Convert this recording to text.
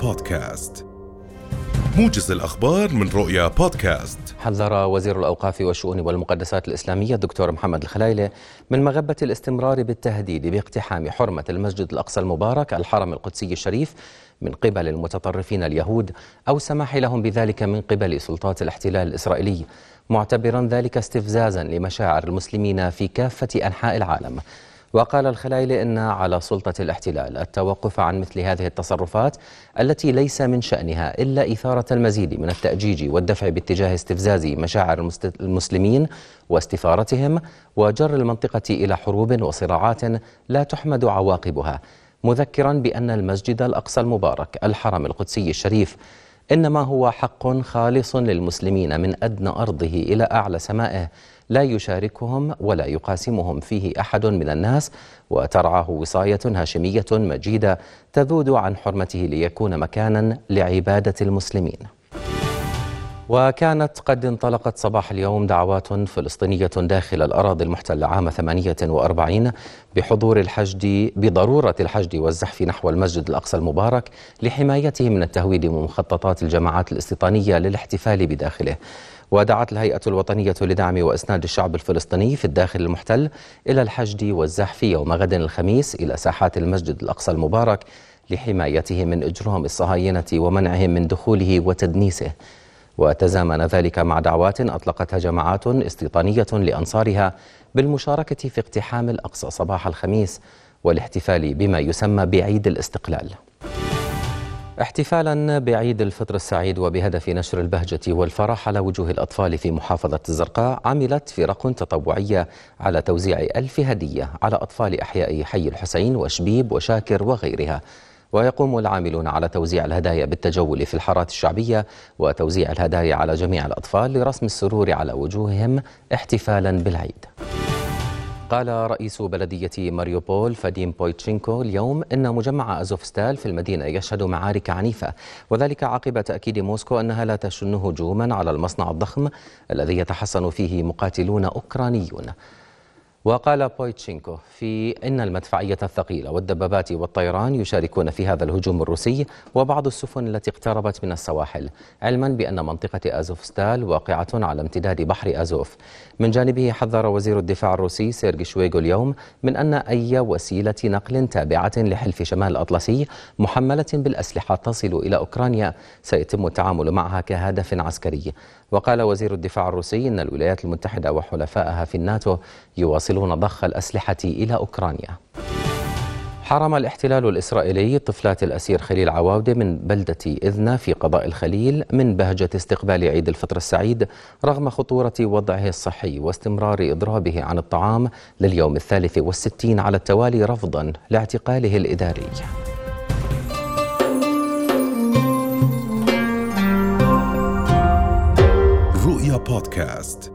بودكاست. موجز الأخبار من رؤيا بودكاست. حذر وزير الأوقاف والشؤون والمقدسات الإسلامية الدكتور محمد الخلايلة من مغبة الاستمرار بالتهديد باقتحام حرمة المسجد الأقصى المبارك الحرم القدسي الشريف من قبل المتطرفين اليهود أو سماح لهم بذلك من قبل سلطات الاحتلال الإسرائيلي. معتبرا ذلك استفزازا لمشاعر المسلمين في كافة أنحاء العالم. وقال الخلايلي إن على سلطة الاحتلال التوقف عن مثل هذه التصرفات التي ليس من شأنها إلا إثارة المزيد من التأجيج والدفع باتجاه استفزاز مشاعر المسلمين واستثارتهم وجر المنطقة إلى حروب وصراعات لا تحمد عواقبها مذكرا بأن المسجد الأقصى المبارك الحرم القدسي الشريف. إنما هو حق خالص للمسلمين من أدنى أرضه إلى أعلى سمائه. لا يشاركهم ولا يقاسمهم فيه أحد من الناس. وترعاه وصاية هاشمية مجيدة تذود عن حرمته ليكون مكانا لعبادة المسلمين. وكانت قد انطلقت صباح اليوم دعوات فلسطينية داخل الأراضي المحتلة عام 48 بحضور الحشد بضرورة الحشد والزحف نحو المسجد الأقصى المبارك لحمايته من التهويد ومخططات الجماعات الاستيطانية للاحتفال بداخله. ودعت الهيئة الوطنية لدعم وإسناد الشعب الفلسطيني في الداخل المحتل إلى الحشد والزحف يوم غد الخميس إلى ساحات المسجد الأقصى المبارك لحمايته من إجرام الصهاينة ومنعهم من دخوله وتدنيسه. وتزامن ذلك مع دعوات أطلقتها جماعات استيطانية لأنصارها بالمشاركة في اقتحام الأقصى صباح الخميس والاحتفال بما يسمى بعيد الاستقلال. احتفالا بعيد الفطر السعيد وبهدف نشر البهجة والفرح على وجوه الأطفال في محافظة الزرقاء عملت فرق تطوعية على توزيع ألف هدية على أطفال أحياء حي الحسين وشبيب وشاكر وغيرها. ويقوم العاملون على توزيع الهدايا بالتجول في الحارات الشعبية وتوزيع الهدايا على جميع الأطفال لرسم السرور على وجوههم احتفالا بالعيد. قال رئيس بلدية ماريوبول فاديم بويتشينكو اليوم إن مجمع أزوفستال في المدينة يشهد معارك عنيفة وذلك عقب تأكيد موسكو أنها لا تشن هجوما على المصنع الضخم الذي يتحصن فيه مقاتلون أوكرانيون. وقال بويتشينكو في إن المدفعية الثقيلة والدبابات والطيران يشاركون في هذا الهجوم الروسي وبعض السفن التي اقتربت من السواحل علما بأن منطقة أزوفستال واقعة على امتداد بحر أزوف. من جانبه حذر وزير الدفاع الروسي سيرجي شويغو اليوم من أن أي وسيلة نقل تابعة لحلف شمال الأطلسي محملة بالأسلحة تصل إلى أوكرانيا سيتم التعامل معها كهدف عسكري. وقال وزير الدفاع الروسي أن الولايات المتحدة وحلفائها في الناتو يواصلون ضخ الأسلحة إلى أوكرانيا. حرم الاحتلال الإسرائيلي طفلات الأسير خليل عواودة من بلدة إذنة في قضاء الخليل من بهجة استقبال عيد الفطر السعيد رغم خطورة وضعه الصحي واستمرار إضرابه عن الطعام لليوم الثالث والستين على التوالي رفضا لاعتقاله الإداري. رؤيا بودكاست